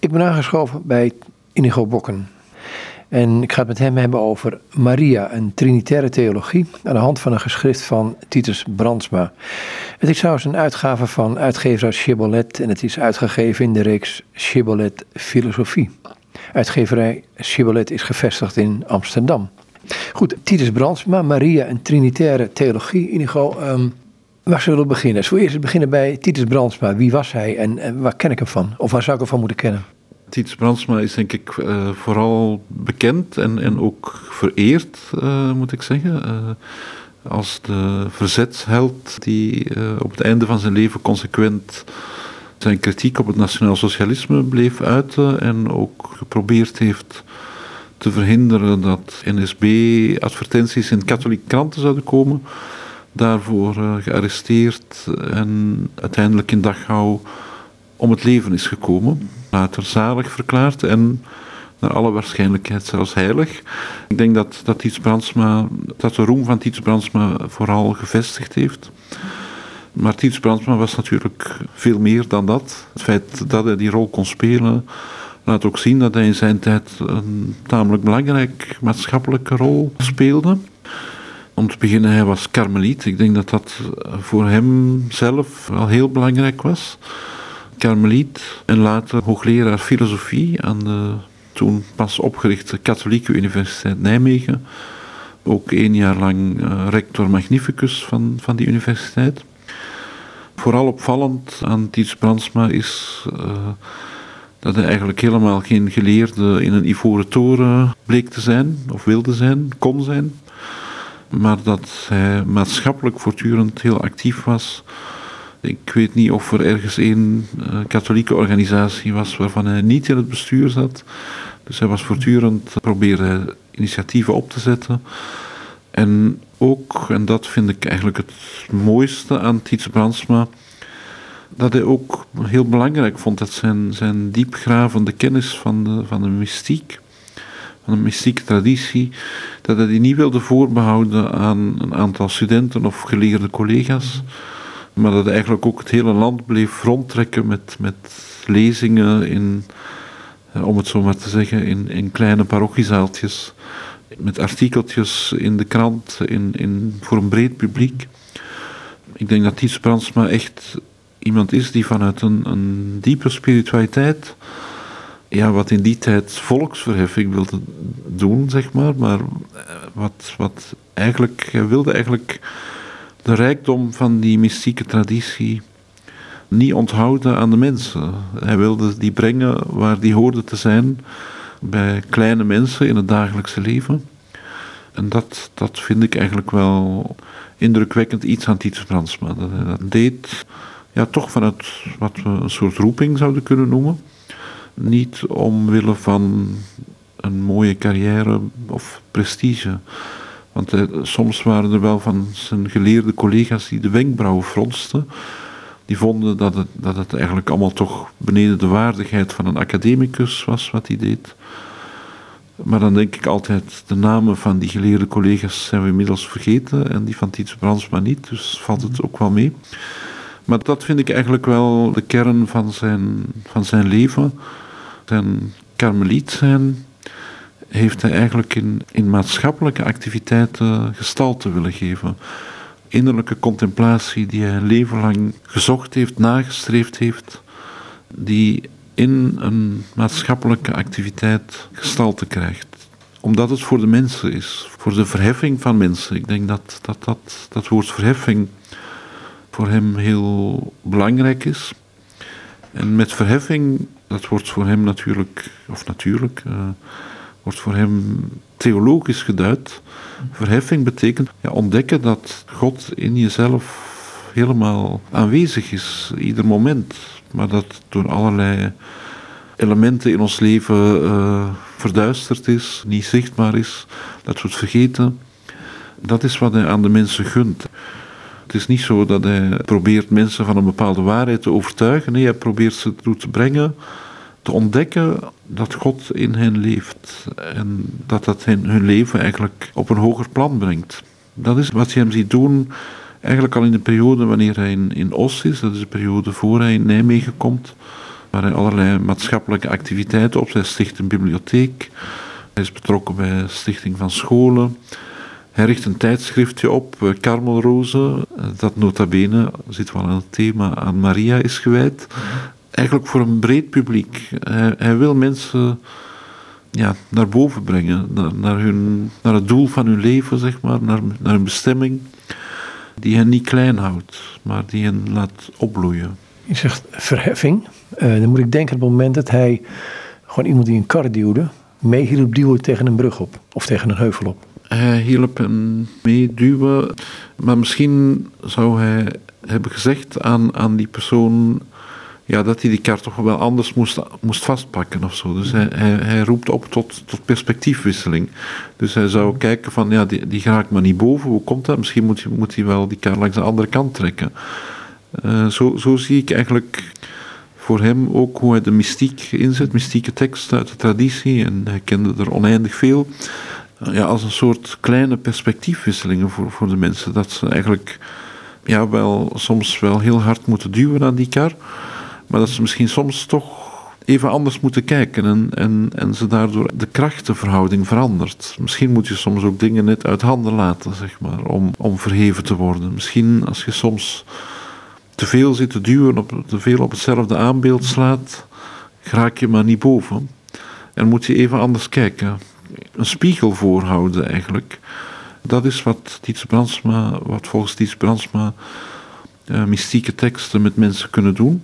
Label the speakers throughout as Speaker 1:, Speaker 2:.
Speaker 1: Ik ben aangeschoven bij Inigo Bokken. En ik ga het met hem hebben over Maria en Trinitaire Theologie aan de hand van een geschrift van Titus Brandsma. Het is trouwens een uitgave van uitgever Chibolet en het is uitgegeven in de reeks Chibolet Filosofie. Uitgeverij Chibolet is gevestigd in Amsterdam. Goed, Titus Brandsma, Maria en Trinitaire Theologie. Inigo, um, waar zullen we beginnen? Zullen eerst beginnen bij Titus Brandsma. Wie was hij en, waar ken ik hem van? Of waar zou ik hem van moeten kennen?
Speaker 2: Titus Brandsma is denk ik uh, vooral bekend en, en ook vereerd, uh, moet ik zeggen. Uh, als de verzetsheld die op het einde van zijn leven consequent zijn kritiek op het nationaal socialisme bleef uiten en ook geprobeerd heeft te verhinderen dat NSB-advertenties in katholieke kranten zouden komen. Daarvoor gearresteerd en uiteindelijk in Dachau om het leven is gekomen. Later zalig verklaard en naar alle waarschijnlijkheid zelfs heilig. Ik denk dat, dat, dat de roem van Tiets Brandsma vooral gevestigd heeft. Maar Tiets Brandsma was natuurlijk veel meer dan dat. Het feit dat hij die rol kon spelen, laat ook zien dat hij in zijn tijd een tamelijk belangrijk maatschappelijke rol speelde. Om te beginnen, hij was karmeliet. Ik denk dat dat voor hem zelf wel heel belangrijk was karmeliet en later hoogleraar filosofie aan de toen pas opgerichte Katholieke Universiteit Nijmegen. Ook één jaar lang uh, rector magnificus van, van die universiteit. Vooral opvallend aan Tiets Brandsma is uh, dat hij eigenlijk helemaal geen geleerde in een ivoren toren bleek te zijn, of wilde zijn, kon zijn. Maar dat hij maatschappelijk voortdurend heel actief was ik weet niet of er ergens één uh, katholieke organisatie was waarvan hij niet in het bestuur zat. Dus hij was voortdurend proberen initiatieven op te zetten. En ook, en dat vind ik eigenlijk het mooiste aan Tiets Brandsma, dat hij ook heel belangrijk vond dat zijn, zijn diepgravende kennis van de, van de mystiek, de mystieke traditie, dat hij die niet wilde voorbehouden aan een aantal studenten of geleerde collega's. Maar dat eigenlijk ook het hele land bleef rondtrekken met, met lezingen in, eh, om het zo maar te zeggen, in, in kleine parochiezaaltjes. Met artikeltjes in de krant, in, in, voor een breed publiek. Ik denk dat Ties Brandsma echt iemand is die vanuit een, een diepe spiritualiteit, ja, wat in die tijd volksverheffing wilde doen, zeg maar, maar eh, wat, wat eigenlijk, hij wilde eigenlijk de rijkdom van die mystieke traditie niet onthouden aan de mensen. Hij wilde die brengen waar die hoorde te zijn, bij kleine mensen in het dagelijkse leven. En dat, dat vind ik eigenlijk wel indrukwekkend iets aan Titus Brandsma. Dat hij dat deed, ja, toch vanuit wat we een soort roeping zouden kunnen noemen. Niet omwille van een mooie carrière of prestige. Want eh, soms waren er wel van zijn geleerde collega's die de wenkbrauwen fronsten. Die vonden dat het, dat het eigenlijk allemaal toch beneden de waardigheid van een academicus was wat hij deed. Maar dan denk ik altijd, de namen van die geleerde collega's zijn we inmiddels vergeten en die van Tiets Brandsma niet, dus valt het ook wel mee. Maar dat vind ik eigenlijk wel de kern van zijn, van zijn leven. Zijn karmeliet zijn, heeft hij eigenlijk in, in maatschappelijke activiteiten gestalte willen geven. Innerlijke contemplatie die hij een leven lang gezocht heeft, nagestreefd heeft, die in een maatschappelijke activiteit gestalte krijgt. Omdat het voor de mensen is, voor de verheffing van mensen. Ik denk dat dat, dat, dat woord verheffing voor hem heel belangrijk is. En met verheffing, dat wordt voor hem natuurlijk, of natuurlijk, uh, wordt voor hem theologisch geduid. Verheffing betekent ja, ontdekken dat God in jezelf helemaal aanwezig is, ieder moment. Maar dat door allerlei elementen in ons leven uh, verduisterd is, niet zichtbaar is, dat we het vergeten. Dat is wat hij aan de mensen gunt. Het is niet zo dat hij probeert mensen van een bepaalde waarheid te overtuigen. Nee, hij probeert ze toe te brengen te ontdekken dat God in hen leeft en dat dat hun leven eigenlijk op een hoger plan brengt. Dat is wat je hem ziet doen, eigenlijk al in de periode wanneer hij in, in Os is, dat is de periode voor hij in Nijmegen komt. waar hij allerlei maatschappelijke activiteiten op. Hij sticht een bibliotheek, hij is betrokken bij de stichting van scholen. Hij richt een tijdschriftje op, uh, Karmelrozen, dat nota bene, zit wel aan het thema, aan Maria is gewijd. Eigenlijk voor een breed publiek. Hij, wil mensen ja, naar boven brengen, naar, hun, naar het doel van hun leven, zeg maar, naar, naar hun bestemming, die hen niet klein houdt, maar die hen laat opbloeien.
Speaker 1: Je zegt verheffing. Uh, dan moet ik denken aan het moment dat hij gewoon iemand die een kar duwde, mee hielp duwen tegen een brug op of tegen een heuvel op.
Speaker 2: Hij hielp hem meeduwen, maar misschien zou hij hebben gezegd aan, aan die persoon ja, dat hij die kaart toch wel anders moest, moest vastpakken of zo. Dus hij, hij, roept op tot, tot perspectiefwisseling. Dus hij zou kijken van, ja, die, die raakt maar niet boven, hoe komt dat? Misschien moet, moet hij wel die kaart langs de andere kant trekken. Uh, zo, zo zie ik eigenlijk voor hem ook hoe hij de mystiek inzet, mystieke teksten uit de traditie, en hij kende er oneindig veel. Ja, als een soort kleine perspectiefwisselingen voor, voor de mensen. Dat ze eigenlijk ja, wel, soms wel heel hard moeten duwen aan die kar. Maar dat ze misschien soms toch even anders moeten kijken en, en, en ze daardoor de krachtenverhouding verandert. Misschien moet je soms ook dingen net uit handen laten, zeg maar, om, om verheven te worden. Misschien als je soms te veel zit te duwen, op, te veel op hetzelfde aanbeeld slaat, raak je maar niet boven. En moet je even anders kijken. Een spiegel voorhouden eigenlijk. Dat is wat Dietz Brandsma, wat volgens Dietz Brandsma uh, mystieke teksten met mensen kunnen doen.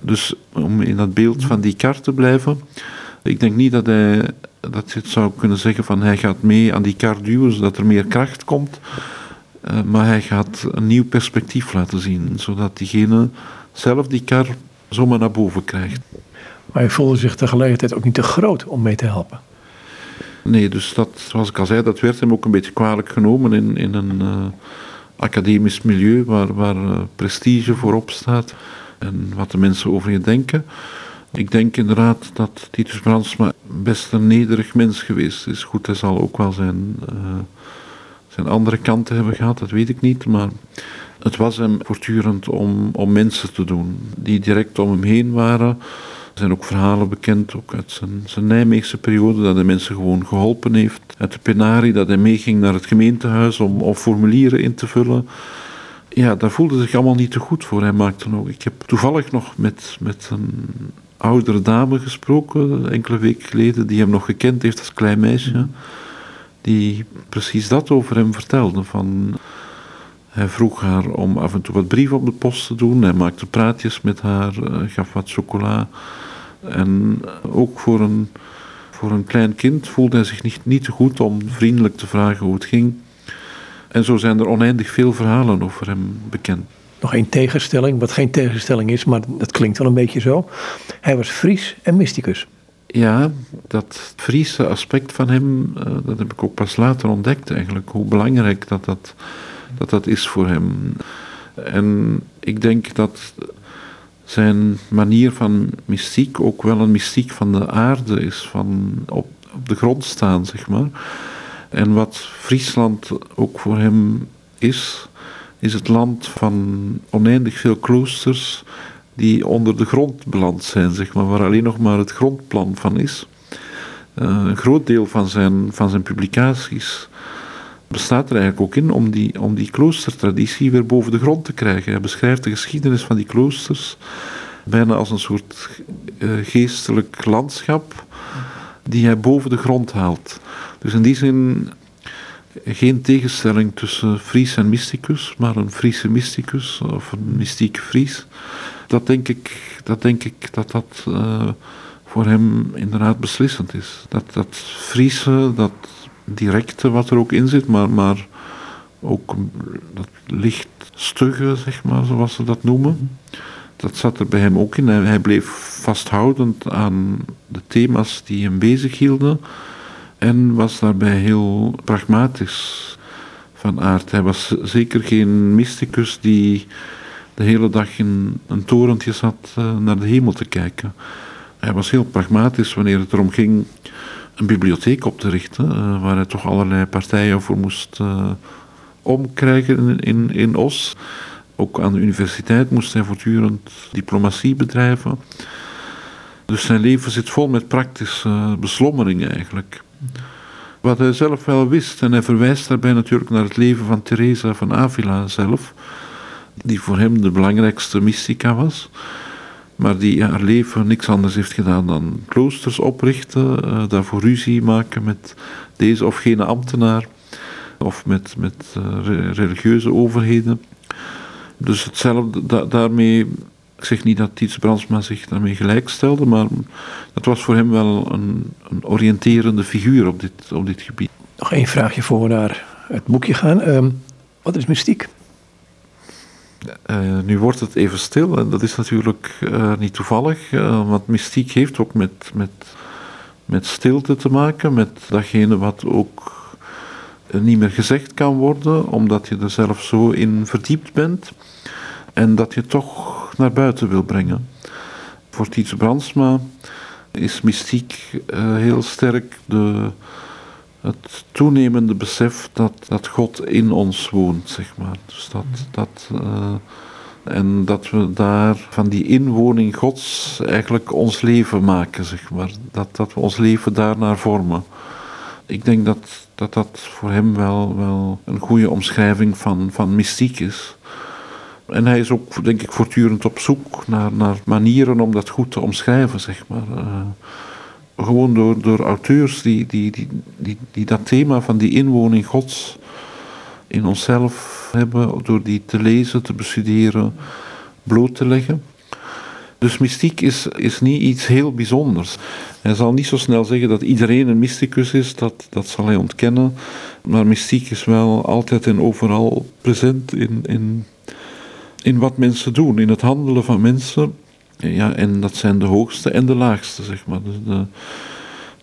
Speaker 2: Dus om in dat beeld van die kar te blijven, ik denk niet dat hij dat het zou kunnen zeggen van hij gaat mee aan die kar duwen zodat er meer kracht komt, uh, maar hij gaat een nieuw perspectief laten zien, zodat diegene zelf die kar zomaar naar boven krijgt.
Speaker 1: Maar hij voelde zich tegelijkertijd ook niet te groot om mee te helpen.
Speaker 2: Nee, dus dat, zoals ik al zei, dat werd hem ook een beetje kwalijk genomen in, in een uh, academisch milieu waar, waar uh, prestige voorop staat en wat de mensen over je denken. Ik denk inderdaad dat Titus Brandsma best een nederig mens geweest is. Goed, hij zal ook wel zijn, uh, zijn andere kanten hebben gehad, dat weet ik niet. Maar het was hem voortdurend om, om mensen te doen die direct om hem heen waren. Er zijn ook verhalen bekend, ook uit zijn, zijn Nijmeegse periode, dat hij mensen gewoon geholpen heeft. Uit de penarie, dat hij meeging naar het gemeentehuis om, om formulieren in te vullen ja, daar voelde zich allemaal niet te goed voor. Hij maakte ook. Ik heb toevallig nog met, met een oudere dame gesproken, enkele weken geleden, die hem nog gekend heeft als klein meisje. Die precies dat over hem vertelde. Van, hij vroeg haar om af en toe wat brieven op de post te doen. Hij maakte praatjes met haar, eh, gaf wat chocola. En ook voor een, voor een klein kind voelde hij zich niet, niet goed om vriendelijk te vragen hoe het ging. En zo zijn er oneindig veel verhalen over hem bekend.
Speaker 1: Nog één tegenstelling, wat geen tegenstelling is, maar dat klinkt wel een beetje zo. Hij was Fries en mysticus.
Speaker 2: Ja, dat Friese aspect van hem, eh, dat heb ik ook pas later ontdekt eigenlijk. Hoe belangrijk dat dat, dat, dat is voor hem. En ik denk dat zijn manier van mystiek ook wel een mystiek van de aarde is, van op, op de grond staan, zeg maar. En wat Friesland ook voor hem is, is het land van oneindig veel kloosters die onder de grond beland zijn, zeg maar, waar alleen nog maar het grondplan van is. Uh, een groot deel van zijn, van zijn publicaties bestaat er eigenlijk ook in om die, om die kloostertraditie weer boven de grond te krijgen. Hij beschrijft de geschiedenis van die kloosters bijna als een soort uh, geestelijk landschap die hij boven de grond haalt. Dus in die zin geen tegenstelling tussen Fries en mysticus, maar een Friese mysticus of een mystieke Fries. Dat denk ik dat dat, ik, dat, dat uh, voor hem inderdaad beslissend is. Dat, dat Friese, dat directe wat er ook in zit, maar, maar ook dat licht stugge, zeg maar, zoals ze dat noemen. Dat zat er bij hem ook in. Hij bleef vasthoudend aan de thema's die hem bezighielden en was daarbij heel pragmatisch van aard. Hij was zeker geen mysticus die de hele dag in een torentje zat uh, naar de hemel te kijken. Hij was heel pragmatisch wanneer het erom ging een bibliotheek op te richten, uh, waar hij toch allerlei partijen voor moest uh, omkrijgen in, in, in Os. Ook aan de universiteit moest hij voortdurend diplomatie bedrijven. Dus zijn leven zit vol met praktische beslommeringen eigenlijk. Wat hij zelf wel wist, en hij verwijst daarbij natuurlijk naar het leven van Teresa van Avila zelf, die voor hem de belangrijkste mystica was, maar die haar leven niks anders heeft gedaan dan kloosters oprichten, uh, daarvoor ruzie maken met deze of gene ambtenaar, of met, met uh, religieuze overheden. Dus hetzelfde, daarmee ik zeg niet dat Tiets Brandsma zich daarmee gelijkstelde, maar dat was voor hem wel een, een oriënterende figuur op dit, op dit gebied.
Speaker 1: Nog één vraagje voor we naar het boekje gaan. Ehm, wat is mystiek?
Speaker 2: Uh, nu wordt het even stil en dat is natuurlijk uh, niet toevallig, uh, want mystiek heeft ook met, met, met stilte te maken, met datgene wat ook niet meer gezegd kan worden, omdat je er zelf zo in verdiept bent en dat je toch naar buiten wil brengen. Voor Tiets Brandsma is mystiek heel sterk de, het toenemende besef dat, dat God in ons woont, zeg maar. Dus dat, dat, uh, en dat we daar van die inwoning Gods eigenlijk ons leven maken, zeg maar. Dat, dat we ons leven daarnaar vormen. Ik denk dat dat, dat voor hem wel, wel een goede omschrijving van, van mystiek is. En hij is ook, denk ik, voortdurend op zoek naar, naar manieren om dat goed te omschrijven, zeg maar. Uh, gewoon door, door auteurs die, die, die, die, dat thema van die inwoning Gods in onszelf hebben, door die te lezen, te bestuderen, bloot te leggen. Dus mystiek is, is niet iets heel bijzonders. Hij zal niet zo snel zeggen dat iedereen een mysticus is, dat, dat zal hij ontkennen. Maar mystiek is wel altijd en overal present in, in in wat mensen doen, in het handelen van mensen. Ja, en dat zijn de hoogste en de laagste, zeg maar. Dus de,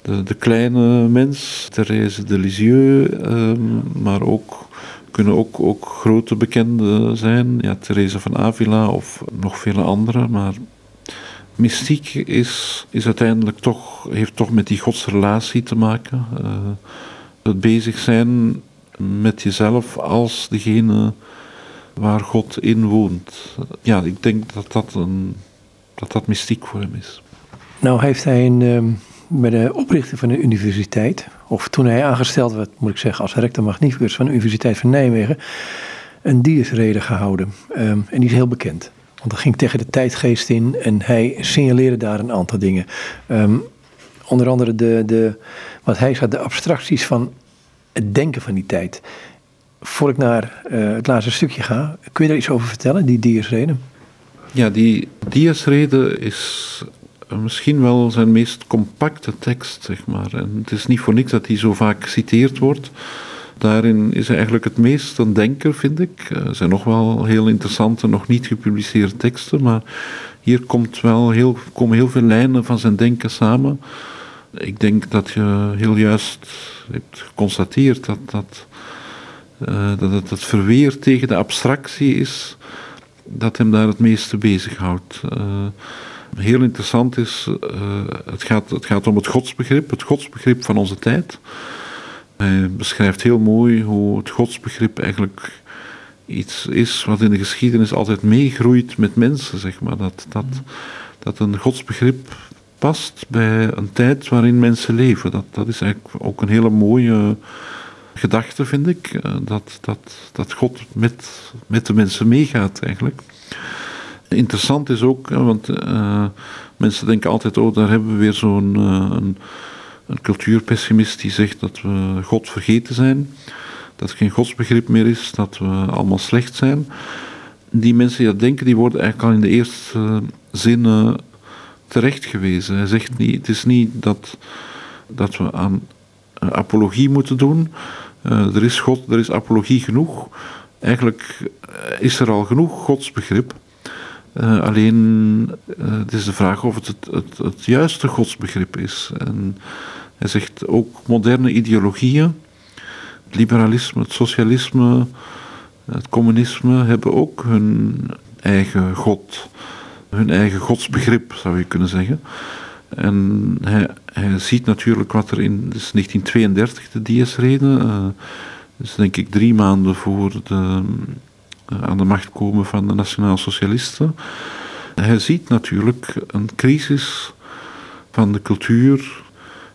Speaker 2: de, de kleine mens, Therese de Lisieux, um, maar ook kunnen ook, ook grote bekenden zijn. Ja, van Avila of nog vele andere. Maar mystiek is, is uiteindelijk toch, heeft toch met die godsrelatie te maken. Uh, het bezig zijn met jezelf als degene waar God in woont. Ja, ik denk dat dat, een, dat, dat mystiek voor hem is.
Speaker 1: Nou heeft hij een, bij de oprichting van de universiteit, of toen hij aangesteld werd, moet ik zeggen, als rector magnificus van de Universiteit van Nijmegen, een diesrede gehouden. Um, en die is heel bekend. Want dat ging tegen de tijdgeest in en hij signaleerde daar een aantal dingen. Um, onder andere de, de, wat hij zag, de abstracties van het denken van die tijd voor ik naar uh, het laatste stukje ga, kun je daar iets over vertellen, die Diersrede?
Speaker 2: Ja, die Diersrede is misschien wel zijn meest compacte tekst, zeg maar. En het is niet voor niks dat hij zo vaak geciteerd wordt. Daarin is hij eigenlijk het meest een denker, vind ik. Er zijn nog wel heel interessante, nog niet gepubliceerde teksten, maar hier komt wel heel, komen heel veel lijnen van zijn denken samen. Ik denk dat je heel juist hebt geconstateerd dat, dat uh, dat het verweer tegen de abstractie is dat hem daar het meeste bezighoudt. Uh, heel interessant is, uh, het, gaat, het gaat om het godsbegrip, het godsbegrip van onze tijd. Hij beschrijft heel mooi hoe het godsbegrip eigenlijk iets is wat in de geschiedenis altijd meegroeit met mensen, zeg maar. Dat, dat, dat een godsbegrip past bij een tijd waarin mensen leven. Dat, dat is eigenlijk ook een hele mooie gedachte, vind ik. Eh, dat, dat, dat God met, met de mensen meegaat eigenlijk. Interessant is ook, want uh, mensen denken altijd, oh daar hebben we weer zo'n uh, een, een cultuurpessimist die zegt dat we God vergeten zijn. Dat er geen godsbegrip meer is, dat we allemaal slecht zijn. Die mensen die dat denken, die worden eigenlijk al in de eerste zinnen terecht gewezen. Hij zegt niet, het is niet dat, dat we aan apologie moeten doen, er is God, er is apologie genoeg. Eigenlijk eh, is er al genoeg godsbegrip. Uh, alleen het is de vraag of het het, het het, juiste godsbegrip is. En hij zegt ook moderne ideologieën, het liberalisme, het socialisme, het communisme hebben ook hun eigen God, hun eigen godsbegrip zou je kunnen zeggen. En hij, hij ziet natuurlijk wat er in dus 1932 de Diesrede, uh, dus denk ik drie maanden voor de, uh, aan de macht komen van de Nationaal Socialisten. Hij ziet natuurlijk een crisis van de cultuur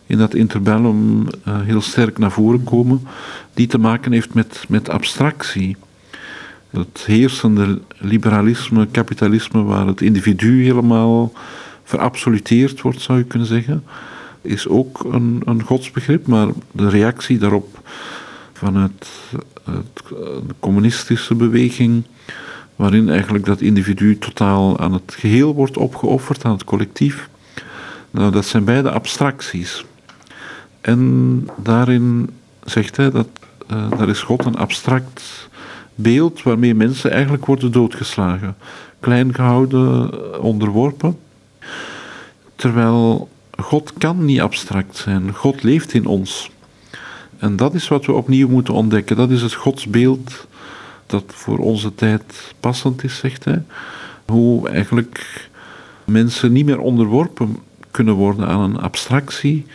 Speaker 2: in dat interbellum uh, heel sterk naar voren komen, die te maken heeft met, met abstractie. Het heersende liberalisme, kapitalisme, waar het individu helemaal verabsoluteerd wordt, zou je kunnen zeggen, is ook een, een godsbegrip, maar de reactie daarop vanuit het, de communistische beweging, waarin eigenlijk dat individu totaal aan het geheel wordt opgeofferd, aan het collectief. Nou, dat zijn beide abstracties. En daarin zegt hij dat uh, daar is God een abstract beeld waarmee mensen eigenlijk worden doodgeslagen, klein gehouden, onderworpen. Terwijl God kan niet abstract zijn. God leeft in ons. En dat is wat we opnieuw moeten ontdekken. Dat is het godsbeeld dat voor onze tijd passend is, zegt hij. Hoe eigenlijk mensen niet meer onderworpen kunnen worden aan een abstractie,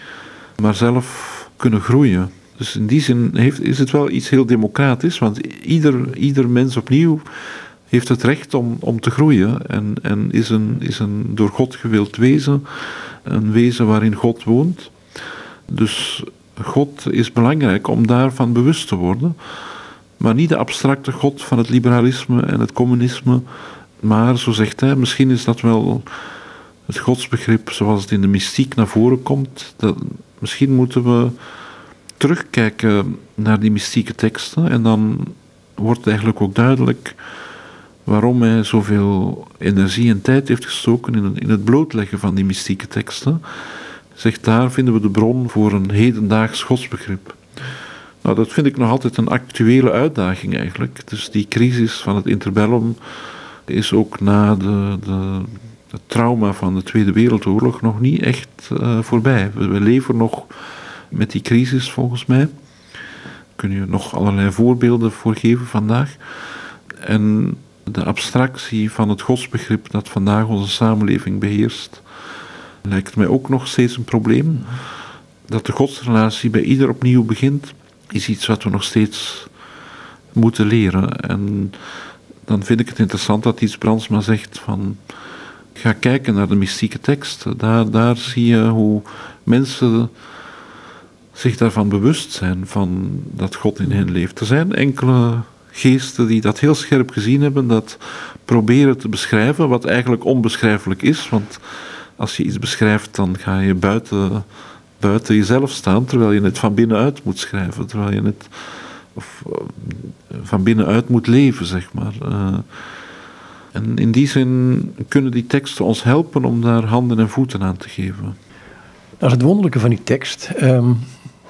Speaker 2: maar zelf kunnen groeien. Dus in die zin heeft, is het wel iets heel democratisch, want ieder, ieder mens opnieuw heeft het recht om, om te groeien en, en is, een, is een door God gewild wezen, een wezen waarin God woont. Dus God is belangrijk om daarvan bewust te worden, maar niet de abstracte God van het liberalisme en het communisme, maar zo zegt hij, misschien is dat wel het godsbegrip zoals het in de mystiek naar voren komt. Misschien moeten we terugkijken naar die mystieke teksten en dan wordt eigenlijk ook duidelijk waarom hij zoveel energie en tijd heeft gestoken in, het blootleggen van die mystieke teksten. Zegt daar vinden we de bron voor een hedendaags godsbegrip. Nou, dat vind ik nog altijd een actuele uitdaging eigenlijk. Dus die crisis van het interbellum is ook na de, de, het trauma van de Tweede Wereldoorlog nog niet echt uh, voorbij. We, we leven nog met die crisis volgens mij. Daar kun je nog allerlei voorbeelden voor geven vandaag. En de abstractie van het godsbegrip dat vandaag onze samenleving beheerst, lijkt mij ook nog steeds een probleem. Dat de godsrelatie bij ieder opnieuw begint, is iets wat we nog steeds moeten leren. En dan vind ik het interessant dat iets Brandsma zegt van ga kijken naar de mystieke teksten. Daar, daar zie je hoe mensen zich daarvan bewust zijn, van dat God in hen leeft. Er zijn enkele geesten die dat heel scherp gezien hebben, dat proberen te beschrijven wat eigenlijk onbeschrijfelijk is. Want als je iets beschrijft, dan ga je buiten, buiten jezelf staan, terwijl je het van binnenuit moet schrijven, terwijl je het of, eh, van binnenuit moet leven, zeg maar. Uh, en in die zin kunnen die teksten ons helpen om daar handen en voeten aan te geven.
Speaker 1: Dat is het wonderlijke van die tekst. Um,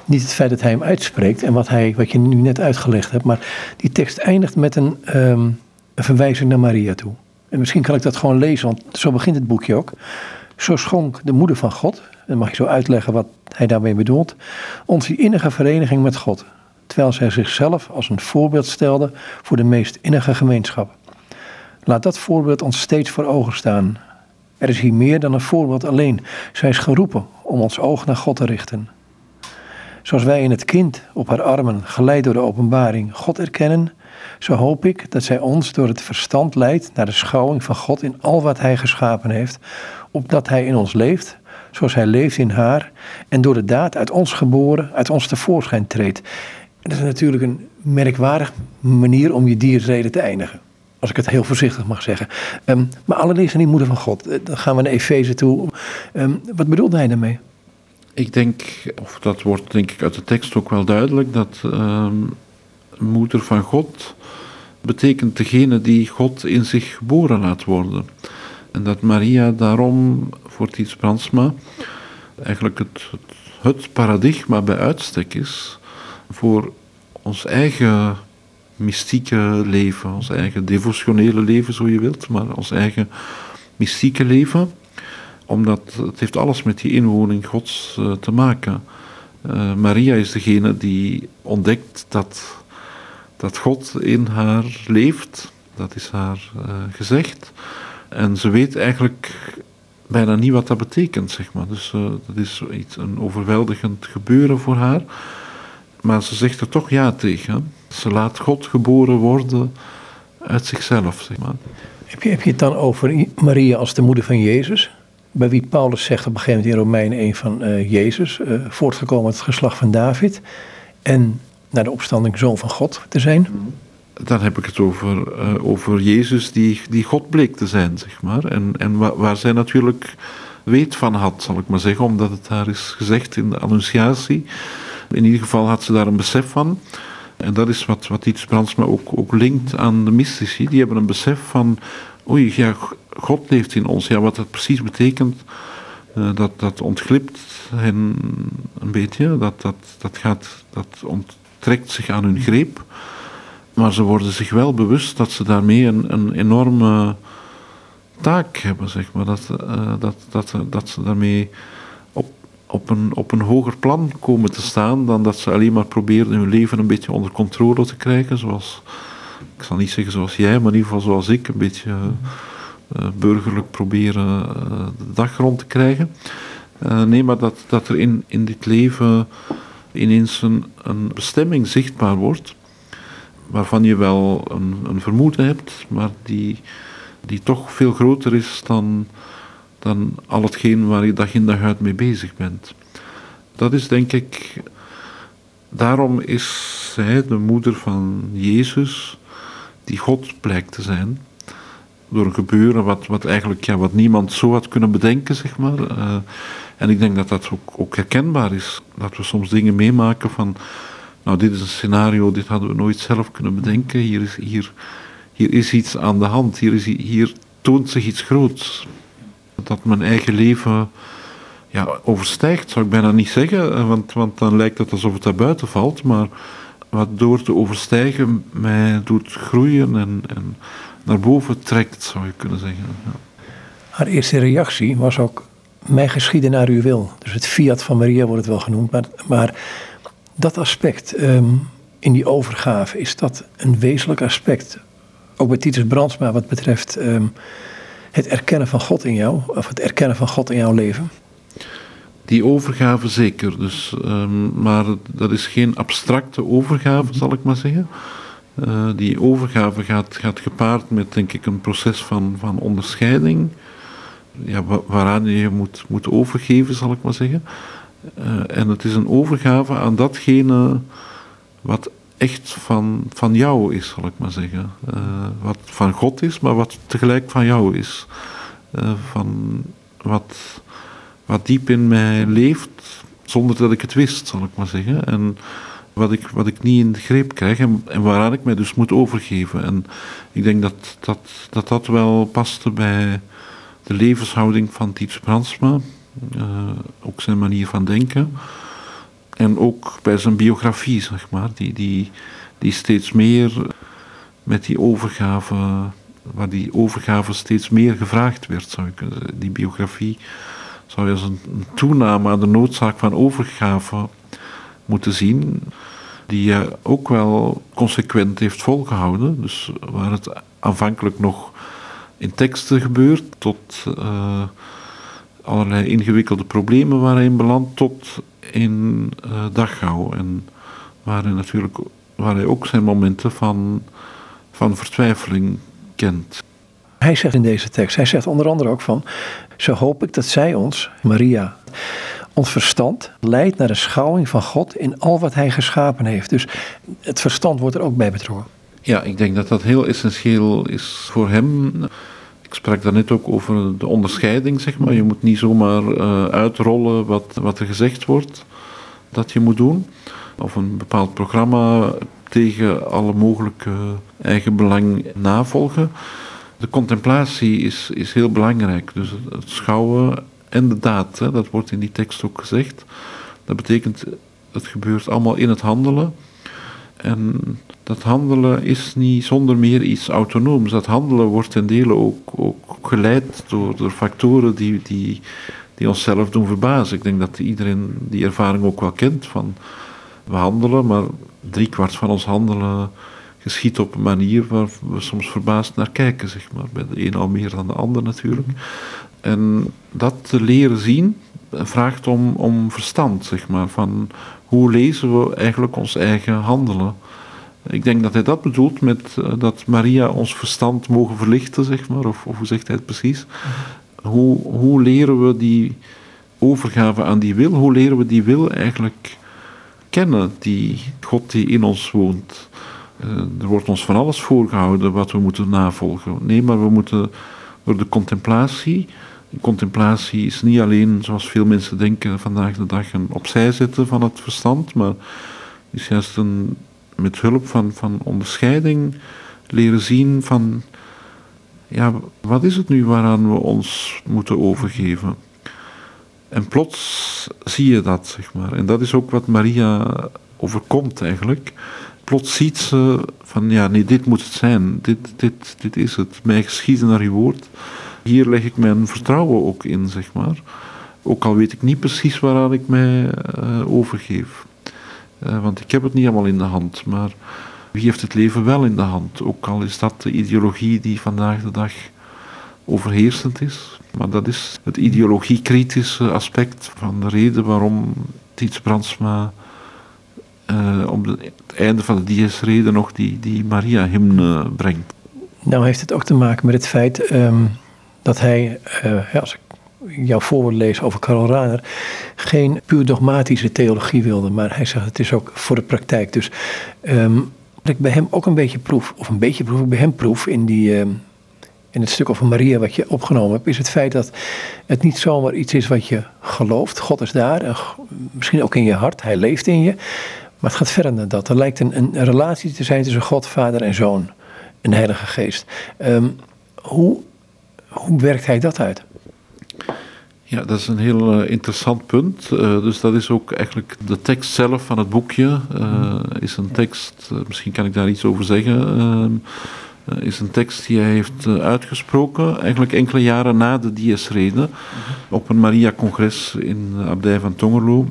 Speaker 1: niet het feit dat hij hem uitspreekt en wat, hij, wat je nu net uitgelegd hebt, maar die tekst eindigt met een, um, een verwijzing naar Maria toe. En misschien kan ik dat gewoon lezen, want zo begint het boekje ook. Zo schonk de moeder van God, en mag je zo uitleggen wat hij daarmee bedoelt, ons die innige vereniging met God, terwijl zij zichzelf als een voorbeeld stelde voor de meest innige gemeenschap. Laat dat voorbeeld ons steeds voor ogen staan. Er is hier meer dan een voorbeeld alleen. Zij is geroepen om ons oog naar God te richten. Zoals wij in het kind op haar armen, geleid door de openbaring, God erkennen, zo hoop ik dat zij ons door het verstand leidt naar de schouwing van God in al wat Hij geschapen heeft, opdat Hij in ons leeft, zoals Hij leeft in haar, en door de daad uit ons geboren, uit ons tevoorschijn treedt. Dat is natuurlijk een merkwaardig manier om je diersreden te eindigen. Als ik het heel voorzichtig mag zeggen. Um, maar allereerst aan die moeder van God. Eh, dan gaan we naar Efeze toe. Um, wat bedoelde hij daarmee?
Speaker 2: Ik denk, of dat wordt denk ik uit de tekst ook wel duidelijk, dat uh, moeder van God betekent degene die God in zich geboren laat worden. En dat Maria daarom voor Tiets Brandsma eigenlijk het, het, het paradigma bij uitstek is voor ons eigen mystieke leven, ons eigen devotionele leven, zo je wilt, maar ons eigen mystieke leven omdat het heeft alles met die inwoning Gods uh, te maken. Uh, Maria is degene die ontdekt dat, dat God in haar leeft. Dat is haar uh, gezegd. En ze weet eigenlijk bijna niet wat dat betekent, zeg maar. Dus dat is iets, een overweldigend gebeuren voor haar. Maar ze zegt er toch ja tegen. Ze laat God geboren worden uit zichzelf, zeg maar.
Speaker 1: Heb je, heb je het dan over Maria als de moeder van Jezus? Bij wie Paulus zegt op een gegeven moment in Romeinen 1 van uh, Jezus, uh, voortgekomen uit het geslacht van David en naar de opstanding zoon van God te zijn.
Speaker 2: Dan heb ik het over, uh, over Jezus die, die God bleek te zijn, zeg maar. En, en waar, waar zij natuurlijk weet van had, zal ik maar zeggen, omdat het daar is gezegd in de annunciatie. In ieder geval had ze daar een besef van. En dat is wat, wat iets Brandsma ook, ook linkt aan de mystici. Die hebben een besef van, oei, ja, God leeft in ons. Ja, wat dat precies betekent, uh, dat, dat ontglipt hen een beetje. Dat, dat, dat, gaat, dat onttrekt zich aan hun greep. Maar ze worden zich wel bewust dat ze daarmee een, een enorme taak hebben, zeg maar. Dat, uh, dat, dat, dat ze daarmee op, op, een, op een hoger plan komen te staan dan dat ze alleen maar proberen hun leven een beetje onder controle te krijgen. Zoals, ik zal niet zeggen zoals jij, maar in ieder geval zoals ik, een beetje uh, burgerlijk proberen uh, de dag rond te krijgen. nee, maar dat, dat er in, in dit leven ineens een, een bestemming zichtbaar wordt, waarvan je wel een, een vermoeden hebt, maar die die toch veel groter is dan, dan al hetgeen waar je dag in dag uit mee bezig bent. Dat is denk ik, daarom is zij de moeder van Jezus, die God blijkt te zijn. Door een gebeuren wat, wat eigenlijk ja, wat niemand zo had kunnen bedenken, zeg maar. Uh, en ik denk dat dat ook, ook herkenbaar is. Dat we soms dingen meemaken van, nou dit is een scenario, dit hadden we nooit zelf kunnen bedenken. Hier is, hier, hier is iets aan de hand, hier, is, hier toont zich iets groots. Dat mijn eigen leven ja, overstijgt, zou ik bijna niet zeggen, eh, want, want dan lijkt het alsof het daar buiten valt, maar wat door te overstijgen mij doet groeien en, en naar boven trekt, zou je kunnen zeggen. Ja.
Speaker 1: Haar eerste reactie was ook, mij geschieden naar uw wil. Dus het fiat van Maria wordt het wel genoemd, maar, maar dat aspect um, in die overgave, is dat een wezenlijk aspect ook bij Titus Brandsma wat betreft um, het erkennen van God in jou, of het erkennen van God in jouw leven?
Speaker 2: Die overgave zeker, dus, um, maar dat is geen abstracte overgave, zal ik maar zeggen. Uh, die overgave gaat, gaat gepaard met, denk ik, een proces van, van onderscheiding, ja, waaraan je je moet, moet overgeven, zal ik maar zeggen. Uh, en het is een overgave aan datgene wat echt van, van jou is, zal ik maar zeggen. Uh, wat van God is, maar wat tegelijk van jou is. Van wat, wat diep in mij leeft, zonder dat ik het wist, zal ik maar zeggen. En wat ik, wat ik niet in de greep krijg en, en waaraan ik mij dus moet overgeven. En ik denk dat dat, dat, dat wel paste bij de levenshouding van Tiets Bransma. Uh, ook zijn manier van denken. En ook bij zijn biografie, zeg maar, die, die, die steeds meer met die overgave, waar die overgave steeds meer gevraagd werd, zou ik Die biografie zou je als een, toename aan de noodzaak van overgave moeten zien, die je ook wel consequent heeft volgehouden. Dus waar het aanvankelijk nog in teksten gebeurt, tot uh, allerlei ingewikkelde problemen waarin belandt, tot in uh. En waar hij natuurlijk waar hij ook zijn momenten van, van vertwijfeling kent.
Speaker 1: Hij zegt in deze tekst, hij zegt onder andere ook van, zo hoop ik dat zij ons, Maria, ons verstand leidt naar de schouwing van God in al wat hij geschapen heeft. Dus het verstand wordt er ook bij betrokken.
Speaker 2: Ja, ik denk dat dat heel essentieel is voor hem. Ik sprak daarnet ook over de onderscheiding, zeg maar. Je moet niet zomaar uh, uitrollen wat, wat er gezegd wordt dat je moet doen. Of een bepaald programma tegen alle mogelijke eigen belang navolgen. De contemplatie is, is heel belangrijk. Dus het schouwen en de daad, hè, dat wordt in die tekst ook gezegd. Dat betekent, het gebeurt allemaal in het handelen. En dat handelen is niet zonder meer iets autonooms. Dat handelen wordt ten dele ook, ook geleid door, door factoren die, die, die onszelf doen verbazen. Ik denk dat iedereen die ervaring ook wel kent van we handelen, maar driekwart van ons handelen geschiet op een manier waar we soms verbaasd naar kijken, zeg maar. Bij de een al meer dan de ander natuurlijk. En dat te leren zien vraagt om, om verstand, zeg maar. Van hoe lezen we eigenlijk ons eigen handelen? Ik denk dat hij dat bedoelt met uh, dat Maria ons verstand mogen verlichten, zeg maar. Of, of, hoe zegt hij het precies? hoe, hoe leren we die overgave aan die wil, hoe leren we die wil eigenlijk kennen, die God die in ons woont. Uh, er wordt ons van alles voorgehouden wat we moeten navolgen. Nee, maar we moeten door de contemplatie. Contemplatie is niet alleen, zoals veel mensen denken vandaag de dag, een opzij zetten van het verstand, maar is juist een, met hulp van, van onderscheiding leren zien van, ja, wat is het nu waaraan we ons moeten overgeven? En plots zie je dat, zeg maar. En dat is ook wat Maria overkomt eigenlijk. Plots ziet ze van, ja, nee, dit moet het zijn. Dit, dit, dit is het. Mij geschieden naar uw woord. Hier leg ik mijn vertrouwen ook in, zeg maar. Ook al weet ik niet precies waaraan ik mij uh, overgeef. Uh, want ik heb het niet allemaal in de hand. Maar wie heeft het leven wel in de hand? Ook al is dat de ideologie die vandaag de dag overheersend is. Maar dat is het ideologie-kritische aspect van de reden waarom Tiets Brandsma uh, op het einde van de Dies-reden nog die, die Maria-hymne brengt.
Speaker 1: Nou heeft het ook te maken met het feit um, dat hij, uh, als ik jouw voorwoord lees over Karl Rahner, geen puur dogmatische theologie wilde. Maar hij zegt het is ook voor de praktijk. Dus um, ik bij hem ook een beetje proef, of een beetje proef, ik bij hem proef in die... Um, in het stuk over Maria wat je opgenomen hebt, is het feit dat het niet zomaar iets is wat je gelooft. God is daar, en misschien ook in je hart, hij leeft in je. Maar het gaat verder dan dat. Er lijkt een, een relatie te zijn tussen God, Vader en Zoon, een Heilige Geest. Um, hoe, hoe werkt hij dat uit?
Speaker 2: Ja, dat is een heel uh, interessant punt. Uh, dus dat is ook eigenlijk de tekst zelf van het boekje. Uh, is een tekst, misschien kan ik daar iets over zeggen ehm, uh, is een tekst die hij heeft uitgesproken, eigenlijk enkele jaren na de Dies-rede, -hmm. op een Maria-congres in de abdij van Tongerlo.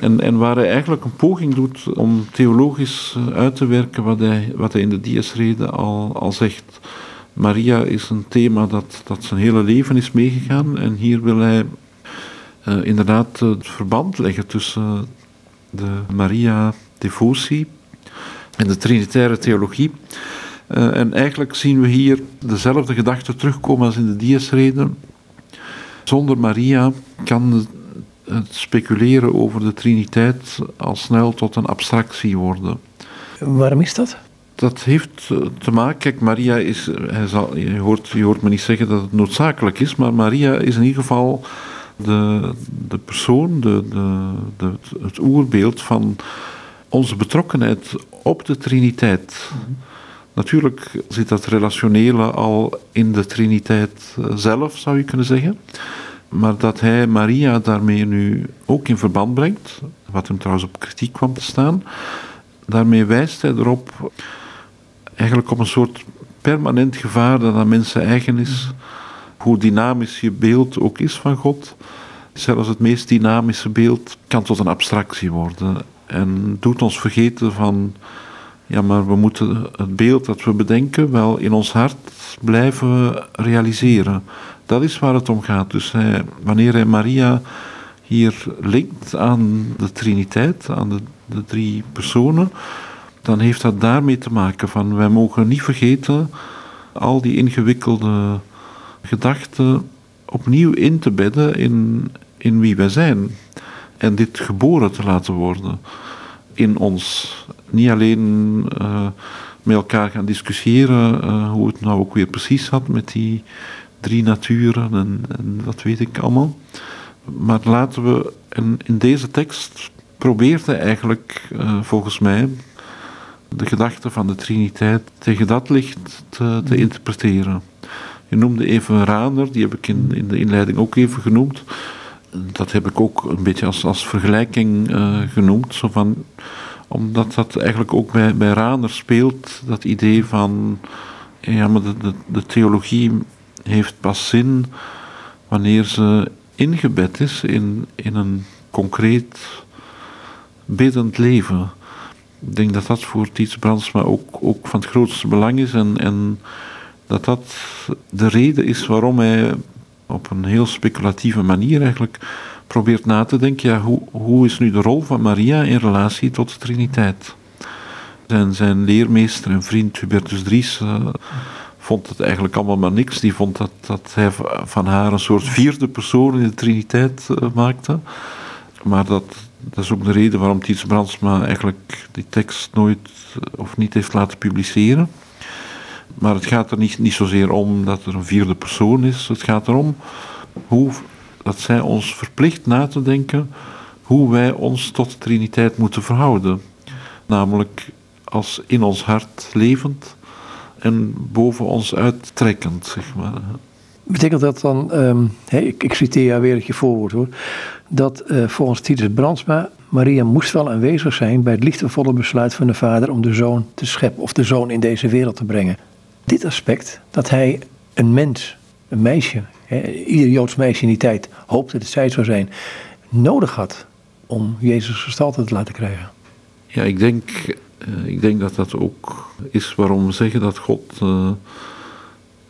Speaker 2: En, en waar hij eigenlijk een poging doet om theologisch uh, uit te werken wat hij, wat hij in de Dies-rede al, al zegt. Maria is een thema dat, dat zijn hele leven is meegegaan en hier wil hij inderdaad het verband leggen tussen de Maria-devotie en de Trinitaire theologie. Uh, en eigenlijk zien we hier dezelfde gedachte terugkomen als in de Dies-reden. Zonder Maria kan het speculeren over de Triniteit al snel tot een abstractie worden.
Speaker 1: Waarom is dat?
Speaker 2: Dat heeft eh, te maken, kijk, Maria is, hij zal, je, hoort, je hoort me niet zeggen dat het noodzakelijk is, maar Maria is in ieder geval de, de persoon, de, de, de het oerbeeld van onze betrokkenheid op de Triniteit. Mm -hmm. Natuurlijk zit dat relationele al in de Triniteit eh, zelf, zou je kunnen zeggen. Maar dat hij Maria daarmee nu ook in verband brengt, wat hem trouwens op kritiek kwam te staan, daarmee wijst hij erop, eigenlijk op een soort permanent gevaar dat aan mensen eigen is, hoe dynamisch je beeld ook is van God. Zelfs het meest dynamische beeld kan tot een abstractie worden en doet ons vergeten van ja, maar we moeten het beeld dat we bedenken wel in ons hart blijven realiseren. Dat is waar het om gaat. Dus wanneer hij Maria hier linkt aan de Triniteit, aan de, de drie personen, dan heeft dat daarmee te maken van wij mogen niet vergeten al die ingewikkelde gedachten opnieuw in te bedden in, in wie wij zijn. En dit geboren te laten worden in ons. Niet alleen uh, met elkaar gaan discussiëren uh, hoe het nou ook weer precies zat met die drie naturen en, en wat weet ik allemaal. Maar laten we, in, in deze tekst probeert hij eigenlijk uh, volgens mij de gedachte van de Triniteit tegen dat licht te, te interpreteren. Je noemde even Raner, die heb ik in, in de inleiding ook even genoemd. Dat heb ik ook een beetje als, als vergelijking uh, genoemd. Zo van, omdat dat eigenlijk ook bij, bij Raner speelt, dat idee van, ja, maar de, de, de theologie heeft pas zin wanneer ze ingebed is in, in een concreet biddend leven. Ik denk dat dat voor Tiets Brandsma ook, ook van het grootste belang is en, en dat dat de reden is waarom hij op een heel speculatieve manier eigenlijk probeert na te denken, ja, hoe, hoe is nu de rol van Maria in relatie tot de Triniteit? Zijn, zijn leermeester en vriend Hubertus Dries vond het eigenlijk allemaal maar niks. Die vond dat, dat hij van haar een soort vierde persoon in de Triniteit uh, maakte. Maar dat, dat is ook de reden waarom Tiets Brandsma eigenlijk die tekst nooit eh, of niet heeft laten publiceren. Maar het gaat er niet, niet zozeer om dat er een vierde persoon is. Het gaat erom hoe, dat zij ons verplicht na te denken hoe wij ons tot de Triniteit moeten verhouden. Namelijk als in ons hart levend en boven ons uittrekkend, zeg maar.
Speaker 1: Betekent dat dan, um, ik, ik, citeer jou weer het je voorwoord hoor, dat uh, volgens Titus Brandsma Maria moest wel aanwezig zijn bij het liefdevolle besluit van de vader om de zoon te scheppen of de zoon in deze wereld te brengen. Dit aspect, dat hij een mens, een meisje, hè, ieder Joods meisje in die tijd hoopte dat zij zou zijn, nodig had om Jezus gestalte te laten krijgen.
Speaker 2: Ja, ik denk, ik denk dat dat ook is waarom we zeggen dat God, uh,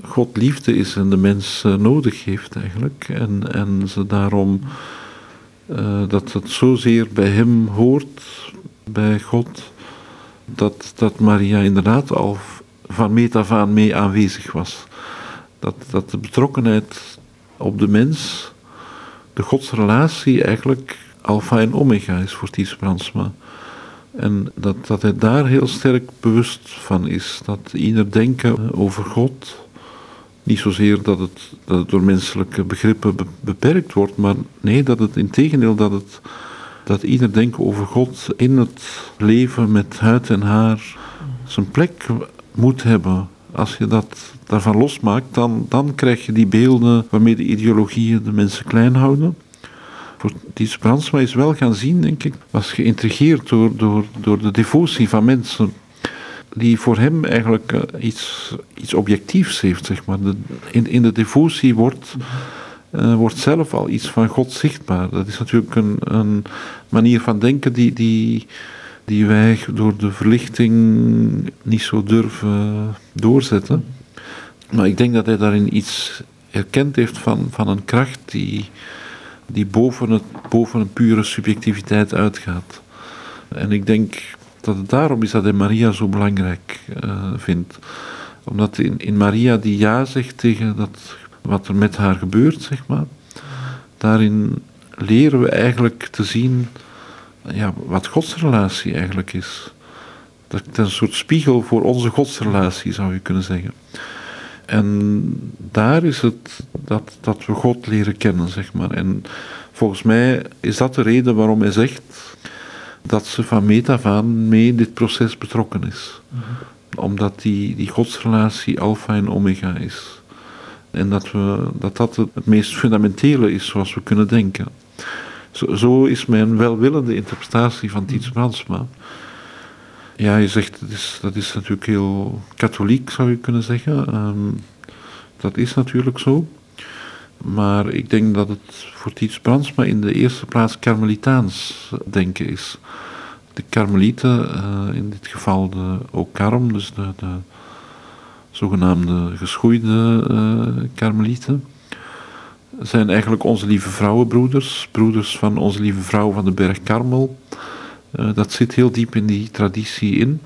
Speaker 2: God liefde is en de mens uh, nodig heeft eigenlijk. En, en ze daarom dat het zozeer bij hem hoort, bij God, dat, dat Maria inderdaad al van meet af aan mee aanwezig was. Dat, dat de betrokkenheid op de mens, de godsrelatie eigenlijk alfa en omega is voor Ties Bransma. En dat, dat hij daar heel sterk bewust van is. Dat ieder denken over God, niet zozeer dat het, dat het door menselijke begrippen beperkt wordt, maar nee, dat het in tegendeel dat het dat ieder denken over God in het leven met huid en haar zijn plek moet hebben. Als je dat daarvan losmaakt, dan, dan krijg je die beelden waarmee de ideologieën de mensen klein houden. Voor Dietz Brandsma is wel gaan zien, denk ik, was geïntrigeerd door, door, door de devotie van mensen die voor hem eigenlijk uh, iets, iets objectiefs heeft, zeg maar. In, in de devotie wordt, uh, wordt zelf al iets van God zichtbaar. Dat is natuurlijk een, een manier van denken die, die, die wij door de verlichting niet zo durven doorzetten. Maar ik denk dat hij daarin iets erkend heeft van, van een kracht die, die boven, het, boven een pure subjectiviteit uitgaat. En ik denk dat het daarom is dat hij Maria zo belangrijk uh, vindt. Omdat in, in Maria die ja zegt tegen dat, wat er met haar gebeurt, zeg maar. Daarin leren we eigenlijk te zien ja, wat godsrelatie eigenlijk is. Dat is een soort spiegel voor onze godsrelatie, zou je kunnen zeggen. En daar is het dat, dat we God leren kennen, zeg maar. En volgens mij is dat de reden waarom hij zegt dat ze van meet af aan mee in dit proces betrokken is. Mhm. Omdat die, die godsrelatie alfa en omega is. En dat, we, dat dat het meest fundamentele is zoals we kunnen denken. Zo, zo is mijn welwillende interpretatie van Tiets Brandsma. Ja, je zegt, dat is, natuurlijk heel katholiek, zou je kunnen zeggen. Ehm, dat is natuurlijk zo. Maar ik denk dat het voor Tiets Brandsma in de eerste plaats karmelitaans denken is. De karmelieten, uh, in dit geval de Okarm, dus de, de zogenaamde geschoeide uh, karmelieten, zijn eigenlijk onze lieve vrouwenbroeders, broeders van onze lieve vrouw van de berg Karmel. Uh, dat zit heel diep in die traditie in.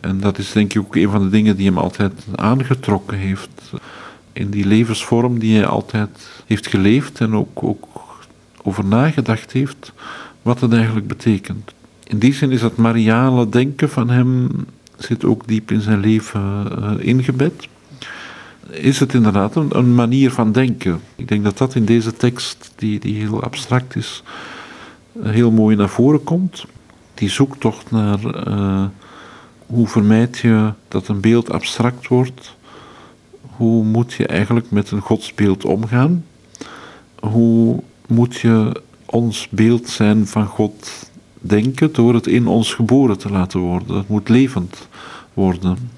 Speaker 2: En dat is denk ik ook een van de dingen die hem altijd aangetrokken heeft. In die levensvorm die hij altijd heeft geleefd en ook, ook over nagedacht heeft, wat het eigenlijk betekent. In die zin is dat Mariale denken van hem zit ook diep in zijn leven uh, ingebed. Is het inderdaad een, een, manier van denken? Ik denk dat dat in deze tekst, die, die heel abstract is, heel mooi naar voren komt. Die zoektocht naar uh, hoe vermijd je dat een beeld abstract wordt? Hoe moet je eigenlijk met een godsbeeld omgaan? Hoe moet je ons beeld zijn van God denken door het in ons geboren te laten worden? Het moet levend worden.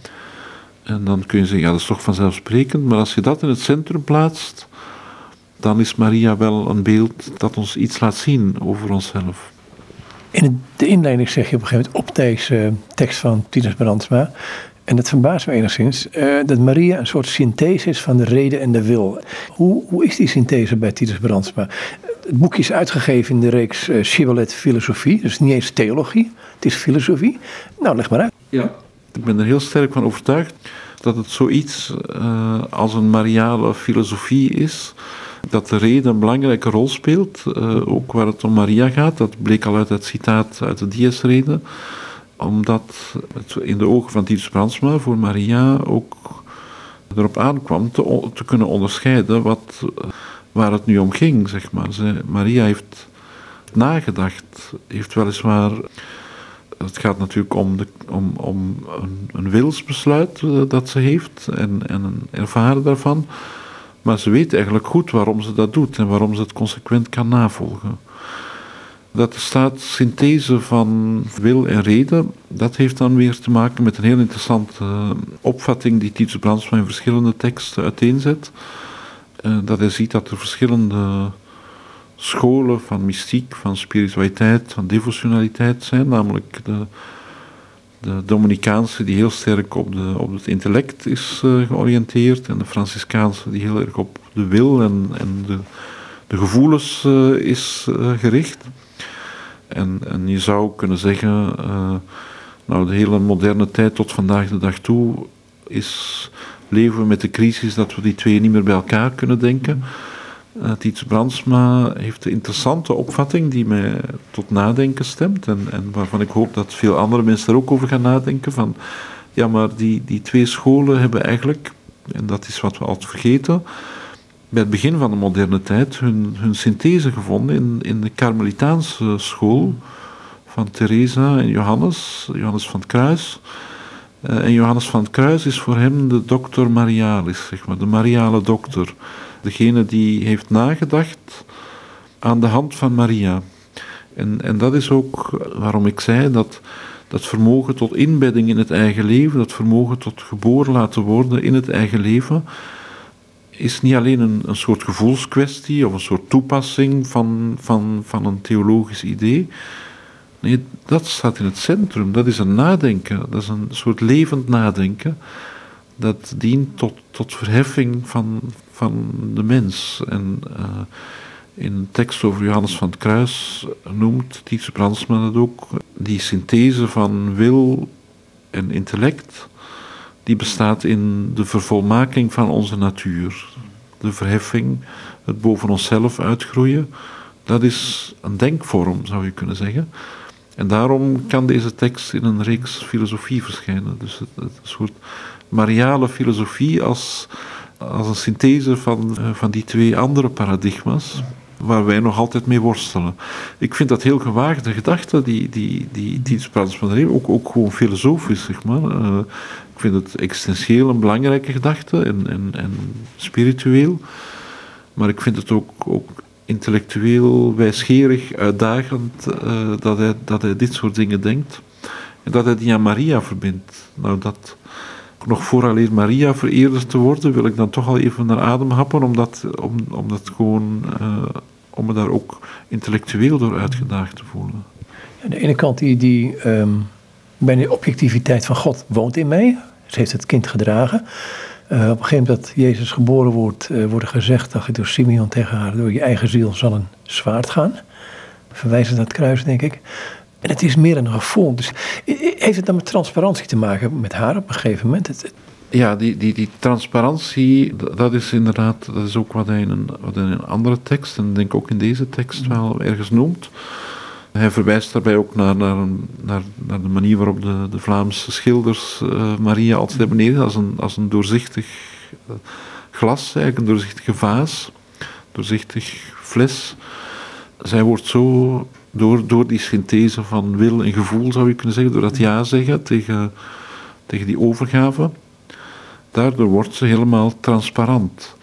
Speaker 2: En dan kun je zeggen, ja, dat is toch vanzelfsprekend, maar als je dat in het centrum plaatst, dan is Maria wel een beeld dat ons iets laat zien over onszelf.
Speaker 1: In de inleiding zeg je op een gegeven moment op deze tekst van Tinus Brandsma, en het verbaast me enigszins, uh, dat Maria een soort synthese is van de reden en de wil. Hoe, hoe is die synthese bij Titus Brandsma? Het boekje is uitgegeven in de reeks uh, Shibboleth Filosofie, dus niet eens theologie, het is filosofie. Nou, leg maar uit.
Speaker 2: Ja, ik ben er heel sterk van overtuigd dat het zoiets als een Mariale filosofie is, dat de reden een belangrijke rol speelt, uh, ook waar het om Maria gaat. Dat bleek al uit het citaat uit de Dies-reden, omdat het in de ogen van Titus Bransma voor Maria ook erop aankwam te, te kunnen onderscheiden wat, waar het nu om ging, zeg maar. Ze, Maria heeft nagedacht, heeft weliswaar het gaat natuurlijk om, de, om, om een, een wilsbesluit uh, dat ze heeft en, en een ervaren daarvan. Maar ze weet eigenlijk goed waarom ze dat doet en waarom ze het consequent kan navolgen. Dat er staat synthese van wil en reden, dat heeft dan weer te maken met een heel interessante uh, opvatting die Titus Brandsma in verschillende teksten uiteenzet. Uh, dat hij ziet dat er verschillende scholen van mystiek, van spiritualiteit, van devotionaliteit zijn, namelijk de, de Dominicaanse die heel sterk op, de, op het intellect is uh, georiënteerd en de Franciscaanse die heel erg op de wil en, en de, de gevoelens uh, is uh, gericht. En, en je zou kunnen zeggen, nou de hele moderne tijd tot vandaag de dag toe is leven we met de crisis dat we die twee niet meer bij elkaar kunnen denken. Uh, Tiets Brandsma heeft een interessante opvatting die mij tot nadenken stemt en, en, waarvan ik hoop dat veel andere mensen er ook over gaan nadenken. Van, ja, maar die, die twee scholen hebben eigenlijk, en dat is wat we altijd vergeten, bij het begin van de moderne tijd hun, hun synthese gevonden in, in de Karmelitaanse school van Teresa en Johannes, Johannes van het Kruis. Uh, en Johannes van het Kruis is voor hem de doctor Marialis, zeg maar, de Mariale dokter degene die heeft nagedacht aan de hand van Maria. En, en dat is ook waarom ik zei dat dat vermogen tot inbedding in het eigen leven, dat vermogen tot geboren laten worden in het eigen leven, is niet alleen een, een soort gevoelskwestie of een soort toepassing van, van, van een theologisch idee. Nee, dat staat in het centrum. Dat is een nadenken. Dat is een soort levend nadenken. Dat dient tot, tot verheffing van, van de mens. En uh, in een tekst over Johannes van het Kruis noemt Tietse Brandsma dat ook. Die synthese van wil en intellect, die bestaat in de vervolmaking van onze natuur. De verheffing, het boven onszelf uitgroeien, dat is een denkvorm, zou je kunnen zeggen. En daarom kan deze tekst in een reeks filosofie verschijnen. Dus het, het soort mariale filosofie als als een synthese van, eh, van die twee andere paradigma's waar wij nog altijd mee worstelen. Ik vind dat heel gewaagde gedachte, die, die, die, die van de ook, ook gewoon filosofisch, zeg maar. Uh, ik vind het existentieel een belangrijke gedachte en, en, en spiritueel. Maar ik vind het ook, ook intellectueel wijsgerig, uitdagend uh, dat, hij, dat hij dit soort dingen denkt. En dat hij die aan Maria verbindt. Nou, dat, nog vooraleer Maria vereerder te worden, wil ik dan toch al even naar adem happen, omdat, om, omdat gewoon, uh, om me daar ook intellectueel door uitgedaagd te voelen.
Speaker 1: Aan de ene kant, die, die um, bij de objectiviteit van God woont in mij. Ze heeft het kind gedragen. Uh, op een gegeven moment dat Jezus geboren wordt, uh, wordt gezegd, ik door Simeon tegen haar, door je eigen ziel zal een zwaard gaan. Verwijzen naar het kruis, denk ik. En het is meer een gevoel. Dus heeft het dan met transparantie te maken met haar op een gegeven moment? Het,
Speaker 2: ja, die, die, die transparantie, dat is inderdaad, dat is ook wat hij in een, wat in een andere tekst, en denk ook in deze tekst wel ergens noemt. Hij verwijst daarbij ook naar, naar, naar, naar de manier waarop de, de Vlaamse schilders uh, Maria altijd hebben neergezet als een, als een doorzichtig uh, glas, eigenlijk een doorzichtige vaas, doorzichtig fles. Zij wordt zo door, door die synthese van wil en gevoel, zou je kunnen zeggen, door dat ja zeggen tegen, tegen die overgave, daardoor wordt ze helemaal transparant.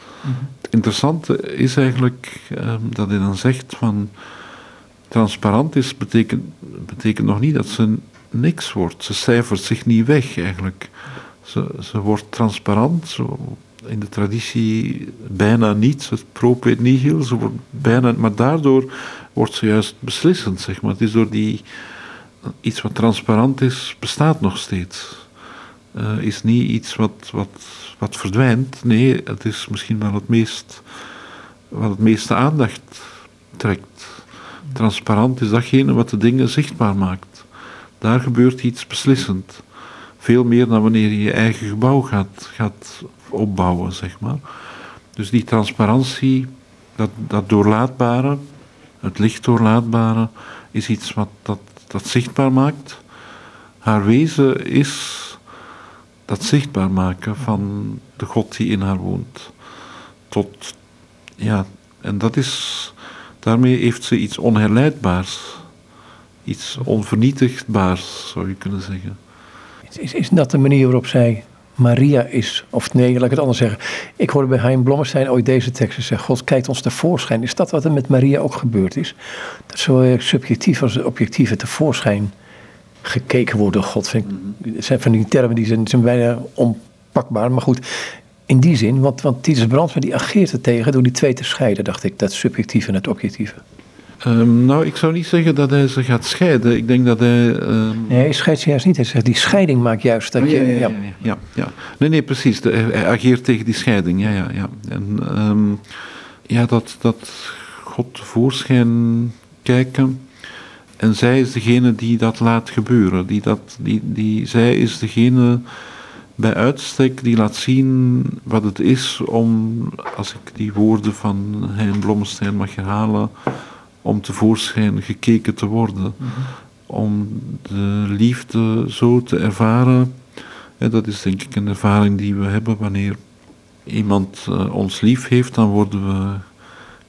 Speaker 2: Het interessante is eigenlijk ehm, dat hij dan zegt van transparant is, betekent, betekent nog niet dat ze niks wordt. Ze cijfert zich niet weg eigenlijk. Ze, ze wordt transparant, zo in de traditie bijna niets, het niet nihil, ze wordt bijna, maar daardoor wordt ze juist beslissend, zeg maar. Het is door die, iets wat transparant is, bestaat nog steeds. Uh, is niet iets wat, wat, wat verdwijnt, nee, het is misschien wel het meest, wat het meeste aandacht trekt. Transparant is datgene wat de dingen zichtbaar maakt. Daar gebeurt iets beslissend. Veel meer dan wanneer je je eigen gebouw gaat, gaat opbouwen, zeg maar. Dus die transparantie, dat, dat doorlaatbare, het licht doorlaatbare, is iets wat dat, dat zichtbaar maakt. Haar wezen is dat zichtbaar maken van de God die in haar woont. Tot, ja, en dat is, daarmee heeft ze iets onherleidbaars, iets onvernietigbaars, zou je kunnen zeggen.
Speaker 1: Is, is dat de manier waarop zij Maria is? Of nee, laat ik het anders zeggen. Ik hoorde bij Hein Blommestein ooit deze teksten zeggen: God kijkt ons tevoorschijn. Is dat wat er met Maria ook gebeurd is? Dat zowel subjectief als objectief tevoorschijn gekeken wordt door God. Vind ik, het zijn van die termen die zijn, zijn bijna onpakbaar. Maar goed, in die zin, want, want Titus Brandsma die ageert er tegen door die twee te scheiden, dacht ik, dat subjectieve en het objectieve.
Speaker 2: Um, nou, ik zou niet zeggen dat hij ze gaat scheiden. Ik denk dat hij. Um...
Speaker 1: Nee, hij scheidt ze juist niet. Hij zegt die scheiding maakt juist dat je.
Speaker 2: Ja, ja, ja. ja, ja. Nee, nee, precies. De, hij ageert tegen die scheiding. Ja, ja, ja. En um, ja, dat, dat God tevoorschijn kijken. En zij is degene die dat laat gebeuren. Die dat, die, die, zij is degene bij uitstek die laat zien wat het is om, als ik die woorden van Hein Blommestein mag herhalen, om tevoorschijn gekeken te worden. Mhm. Om de liefde zo te ervaren. En dat is denk ik een ervaring die we hebben wanneer iemand uh, ons lief heeft, dan worden we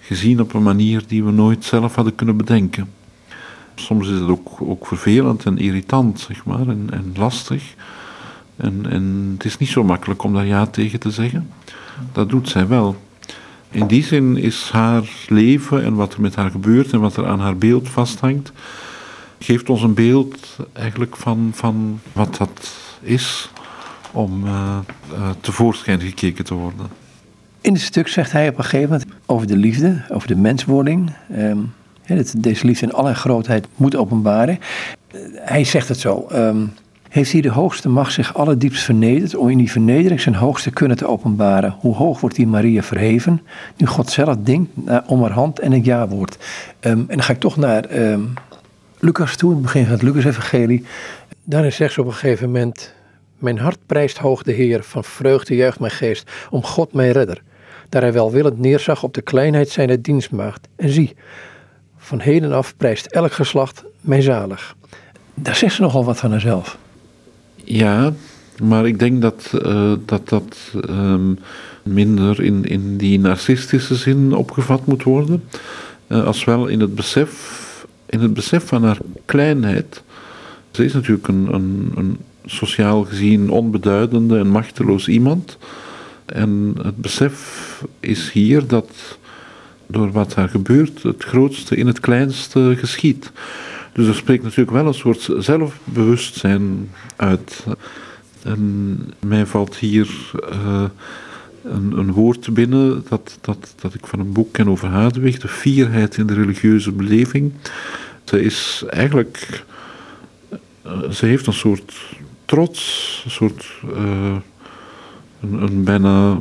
Speaker 2: gezien op een manier die we nooit zelf hadden kunnen bedenken. Soms is het ook, ook vervelend en irritant, zeg maar, en, en lastig. En, en het is niet zo makkelijk om daar ja tegen te zeggen. Dat doet zij wel. In die zin is haar leven en wat er met haar gebeurt en wat er aan haar beeld vasthangt, geeft ons een beeld eigenlijk van, van wat dat is om uh, uh, tevoorschijn gekeken te worden.
Speaker 1: In het stuk zegt hij op een gegeven moment over de liefde, over de menswording. Um, dat deze liefde in alle grootheid moet openbaren. Uh, hij zegt het zo. Um, heeft hij de hoogste macht zich allerdiepst vernederd om in die vernedering zijn hoogste kunnen te openbaren. Hoe hoog wordt die Maria verheven, nu God zelf denkt om haar hand en het ja-woord. Um, en dan ga ik toch naar um, Lucas toe, in het begin van het Lucas-evangelie. Daarin zegt ze op een gegeven moment, mijn hart prijst hoog de Heer, van vreugde juicht mijn geest, om God mijn redder. Daar hij welwillend neerzag op de kleinheid zijner dienstmaagd. En zie, van heden af prijst elk geslacht mij zalig. Daar zegt ze nogal wat van haarzelf.
Speaker 2: Ja, maar ik denk dat uh, dat, dat um, minder in, in die narcistische zin opgevat moet worden, uh, als wel in het besef, in het besef van haar kleinheid. Ze is natuurlijk een, een, een sociaal gezien onbeduidende en machteloos iemand. En het besef is hier dat door wat haar gebeurt, het grootste in het kleinste geschiet. Dus er spreekt natuurlijk wel een soort zelfbewustzijn uit. En mij valt hier uh, een, een, woord binnen dat, dat, dat ik van een boek ken over Hadewig, de fierheid in de religieuze beleving. Ze is eigenlijk, uh, ze heeft een soort trots, een soort, uh, een, een, bijna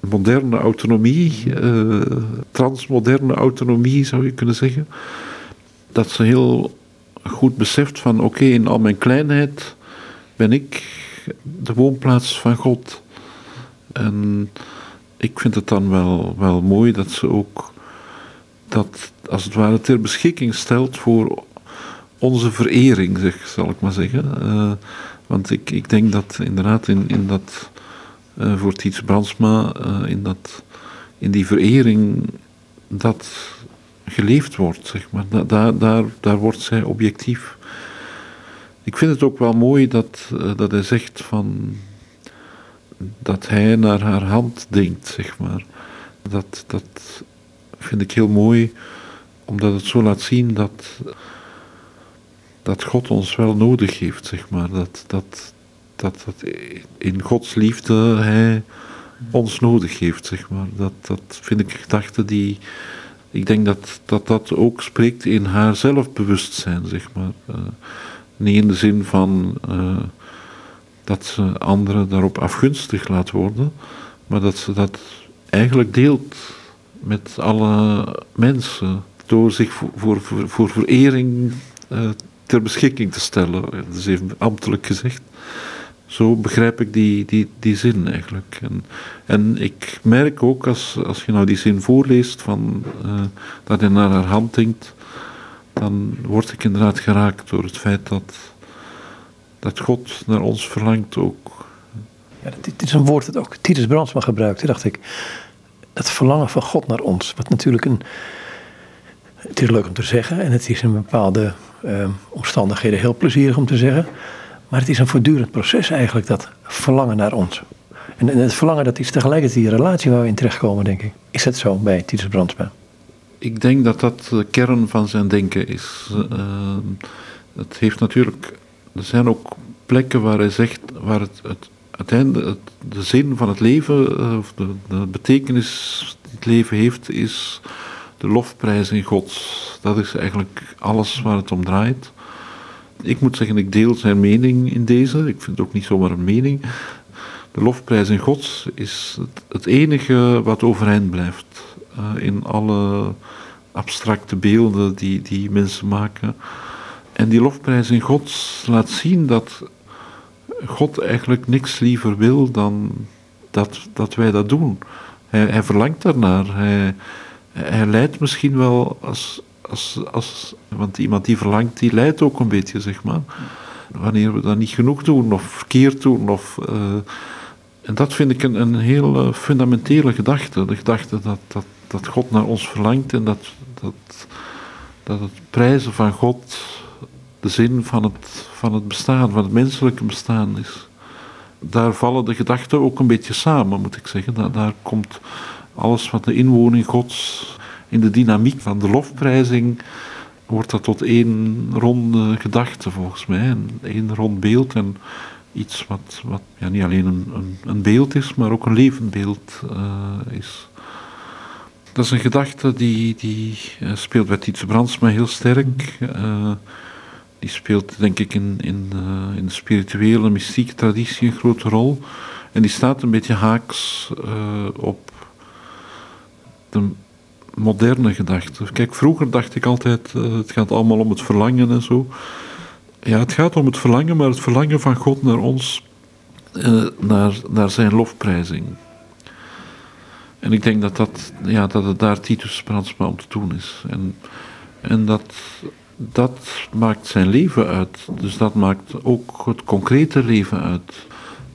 Speaker 2: moderne autonomie, transmoderne autonomie zou je kunnen zeggen. Dat ze heel goed beseft van oké, in al mijn kleinheid ben ik de woonplaats van God. En ik vind het dan wel, wel mooi dat ze ook dat als het ware ter beschikking stelt voor onze verering, zeg, zal ik maar zeggen. Uh, want ik, ik denk dat inderdaad in, in dat, uh, voor Tiets Brandsma, uh, in, dat, in die verering, dat geleefd wordt, zeg maar. Daar, daar, daar wordt zij objectief. Ik vind het ook wel mooi dat, uh, dat hij zegt van dat hij naar haar hand denkt, zeg maar. Dat, dat vind ik heel mooi, omdat het zo laat zien dat, dat God ons wel nodig heeft, zeg maar. Dat, dat, dat, dat in Gods liefde hij ons nodig heeft, zeg maar. Dat, dat vind ik gedachte die ik denk dat, dat dat ook spreekt in haar zelfbewustzijn, zeg maar. Uh, niet in de zin van uh, dat ze anderen daarop afgunstig laat worden, maar dat ze dat eigenlijk deelt met alle mensen door zich voor, voor, voor, voor verering uh, ter beschikking te stellen. Dat is even ambtelijk gezegd. Zo begrijp ik die, die, die zin eigenlijk. En, en ik merk ook als, als je nou die zin voorleest, van, uh, dat hij naar haar hand denkt, dan word ik inderdaad geraakt door het feit dat, dat God naar ons verlangt ook.
Speaker 1: Ja, dit is een woord dat ook Titus Brandsma gebruikte, dacht ik. Dat verlangen van God naar ons. Wat natuurlijk een. Het is leuk om te zeggen en het is in bepaalde uh, omstandigheden heel plezierig om te zeggen. Maar het is een voortdurend proces eigenlijk, dat verlangen naar ons. En, het verlangen, dat is tegelijkertijd die relatie waar we in terechtkomen, denk ik. Is dat zo bij Titus Brandsma?
Speaker 2: Ik denk dat dat de kern van zijn denken is. Uh, het heeft natuurlijk... Er zijn ook plekken waar hij zegt, waar het, het uiteindelijk de zin van het leven, uh, of de, de, betekenis die het leven heeft, is de lofprijs in God. Dat is eigenlijk alles waar het om draait. Ik moet zeggen, ik deel zijn mening in deze. Ik vind het ook niet zomaar een mening. De lofprijs in God is het, het enige wat overeind blijft uh, in alle abstracte beelden die, die mensen maken. En die lofprijs in God laat zien dat God eigenlijk niks liever wil dan dat, dat wij dat doen. Hij, hij verlangt daarnaar. Hij, hij lijdt misschien wel als, als, want iemand die verlangt, die lijdt ook een beetje, zeg maar. Wanneer we dat niet genoeg doen of verkeerd doen. Of, uh, en dat vind ik een, een heel uh, fundamentele gedachte. De gedachte dat, dat, dat God naar ons verlangt en dat, dat, dat het prijzen van God de zin van het, van het bestaan, van het menselijke bestaan is. Daar vallen de gedachten ook een beetje samen, moet ik zeggen. Daar, daar komt alles wat de inwoning Gods in de dynamiek van de lofprijzing wordt dat tot één ronde gedachte volgens mij. Een, één rond beeld en iets wat, wat ja, niet alleen een, een, een beeld is, maar ook een levend beeld uh, is. Dat is een gedachte die, die uh, speelt bij Tietse Brandsma heel sterk. Uh, die speelt denk ik in, in, in de spirituele, mystieke traditie een grote rol. En die staat een beetje haaks op de moderne gedachte. Kijk, vroeger dacht ik altijd, uh, het gaat allemaal om het verlangen en zo. Ja, het gaat om het verlangen, maar het verlangen van God naar ons, uh, naar, naar zijn lofprijzing. En ik denk dat, dat, ja, dat het daar Titus Brandsma om te doen is. En, en dat, dat maakt zijn leven uit. Dus dat maakt ook het concrete leven uit.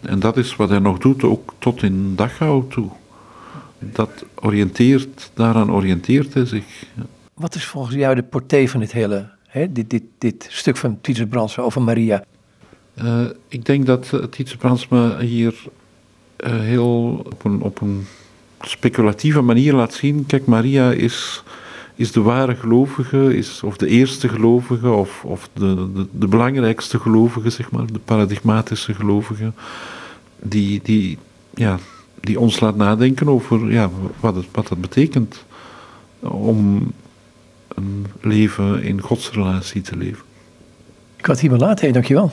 Speaker 2: En dat is wat hij nog doet, ook tot in Dachau toe dat oriënteert, daaraan oriënteert hij zich.
Speaker 1: Wat is volgens jou de portée van dit hele, hè, dit, dit, dit stuk van Titus Brandsma over Maria?
Speaker 2: Uh, ik denk dat uh, Brandsma hier uh, heel op een, op een speculatieve manier laat zien. Kijk, Maria is, is de ware gelovige, is, of de eerste gelovige, of, of de, de, de belangrijkste gelovige, zeg maar, de paradigmatische gelovige, die, die ja, die ons laat nadenken over ja, wat, het, wat dat betekent om een leven in godsrelatie te leven.
Speaker 1: Ik had hier laten, dankjewel.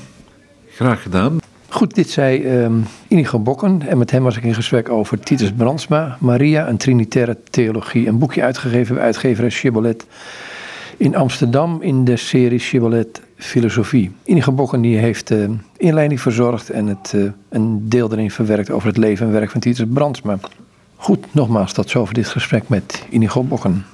Speaker 2: Graag gedaan.
Speaker 1: Goed, dit zei um, Inigo Bokken en met hem was ik in gesprek over Titus Brandsma, Maria, een trinitaire theologie. Een boekje uitgegeven bij uitgever Chibolet in Amsterdam in de serie Chibolet filosofie. Inge Bokken die heeft de uh, inleiding verzorgd en het, uh, een deel erin verwerkt over het leven en werk van Titus Brandsma. Goed, nogmaals tot zover dit gesprek met Inigo Bokken.